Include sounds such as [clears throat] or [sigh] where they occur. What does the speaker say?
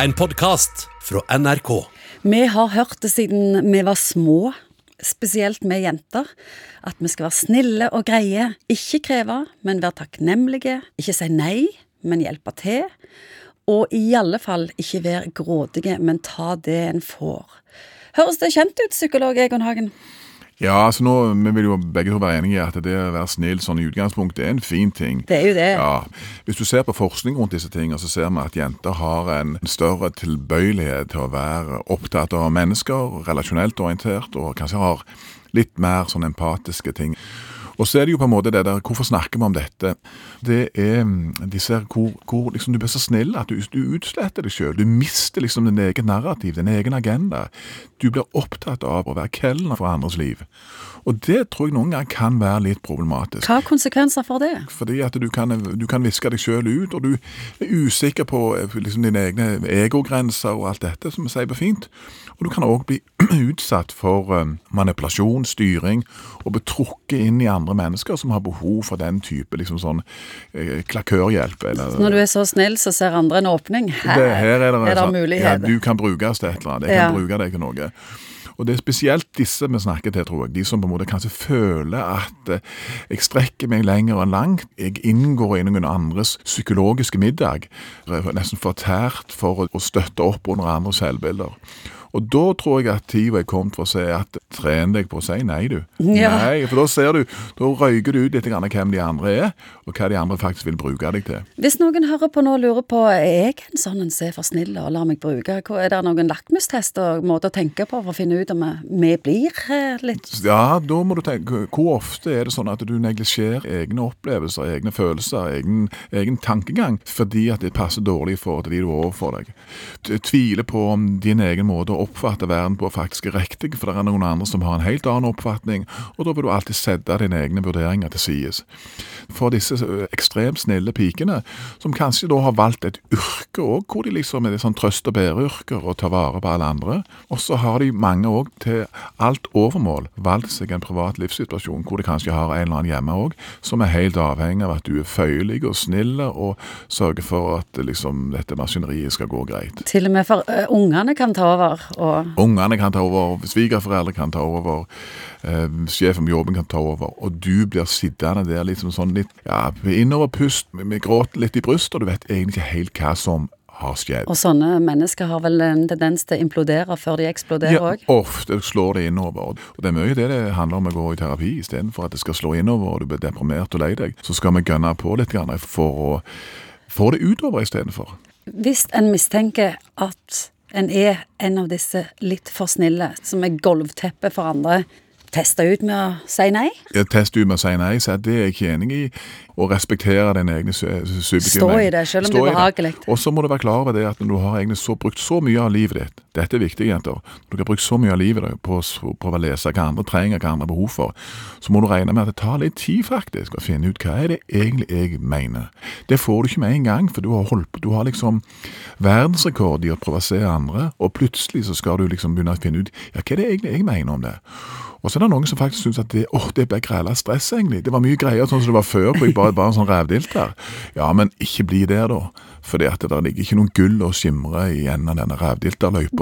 En podkast fra NRK. Vi har hørt det siden vi var små, spesielt vi jenter, at vi skal være snille og greie. Ikke kreve, men være takknemlige. Ikke si nei, men hjelpe til. Og i alle fall ikke være grådige, men ta det en får. Høres det kjent ut, psykolog Egon Hagen? Ja, altså nå, Vi vil jo begge to være enige i at det å være snill sånn i utgangspunktet er en fin ting. Det er jo det. Ja, Hvis du ser på forskning rundt disse tingene, så ser vi at jenter har en større tilbøyelighet til å være opptatt av mennesker, relasjonelt orientert, og kanskje har litt mer sånn empatiske ting. Og så er det jo på en måte det der Hvorfor snakker vi om dette? Det er De ser hvor, hvor liksom, du blir så snill at du, du utsletter deg sjøl. Du mister liksom din egen narrativ, din egen agenda. Du blir opptatt av å være kelner for andres liv. Og det tror jeg noen ganger kan være litt problematisk. Hva har konsekvenser for det? Fordi at du kan, du kan viske deg sjøl ut, og du er usikker på liksom, dine egne egogrenser og alt dette, som vi sier på fint. Og du kan òg bli [clears throat] utsatt for um, manipulasjon, styring, og bli trukket inn i andre mennesker som har behov for den type liksom sånn eh, klakørhjelp. Eller, når du er så snill, så ser andre en åpning? Her, det, her er det, er det sånn, muligheter. Ja, du kan brukes til et eller annet. Jeg Ja. kan bruke deg til noe. Og det er spesielt disse vi snakker til, tror jeg. De som på en måte kanskje føler at eh, jeg strekker meg lenger enn langt. Jeg inngår i noen andres psykologiske middag. Nesten fortært for å støtte opp under andres selvbilder. Og da tror jeg at tida er kommet for å si at tren deg på å si nei, du. Ja. Nei, For da ser du, da røyker du ut litt hvem de andre er, og hva de andre faktisk vil bruke deg til. Hvis noen hører på nå og lurer på er jeg en sånn en som er for snill og lar meg bruke, er det noen lakmustest og måte å tenke på for å finne ut om vi blir eh, litt Ja, da må du tenke Hvor ofte er det sånn at du neglisjerer egne opplevelser, egne følelser, egen, egen tankegang fordi at det passer dårlig for de du har overfor deg? Tviler på om din egen måte å oppfatte verden på faktisk er riktig, for det er noen andre som har en helt annen oppfatning, og da vil du alltid sette dine egne vurderinger til side. For disse ekstremt snille pikene, som kanskje da har valgt et yrke òg, hvor de liksom er sånn trøst og bære-yrker og tar vare på alle andre, og så har de mange òg til alt overmål valgt seg en privat livssituasjon hvor de kanskje har en eller annen hjemme òg, som er helt avhengig av at du er føyelig og snill og sørger for at liksom, dette maskineriet skal gå greit. Til og med for eh, ungene kan ta over og Ungene kan ta over, svigerforeldre kan ta over, eh, sjefen på jobben kan ta over, og du blir sittende der liksom sånn litt ja, innoverpust, med, med gråten litt i brystet, og du vet egentlig ikke helt hva som har skjedd. Og sånne mennesker har vel en tendens til å implodere før de eksploderer Ja, ofte slår det innover. Og det er mye det det handler om å gå i terapi. Istedenfor at det skal slå innover og du blir deprimert og lei deg, så skal vi gønne på litt for å få det utover istedenfor. Hvis en mistenker at en er en av disse litt for snille, som er gulvteppet for andre, teste ut med å si nei? Ja, tester ut med å si nei, så det er jeg ikke enig i. Å respektere den egne su- subjektive Stå i det, selv om Stå det er behagelig. Og så må du være klar over det at når du har egentlig så, brukt så mye av livet ditt Dette er viktig, jenter. Når du har brukt så mye av livet ditt på, å- prøve å lese hva andre trenger, hva andre har behov for, så må du regne med at det tar litt tid faktisk å finne ut hva er det egentlig jeg mener. Det får du ikke med en gang, for du har holdt du har liksom verdensrekord i å prøve å se andre, og plutselig så skal du liksom begynne å finne ut ja, hva er det egentlig jeg mener om det. Og så er det noen som faktisk syns at det, åh, det ble græla stress, egentlig. Det var mye greier sånn som det var før, hvor jeg bare, var en sånn rævdilter. Ja, men ikke bli der, da. At det ligger ikke noen gull å skimre i enden av denne rævdilterløypa,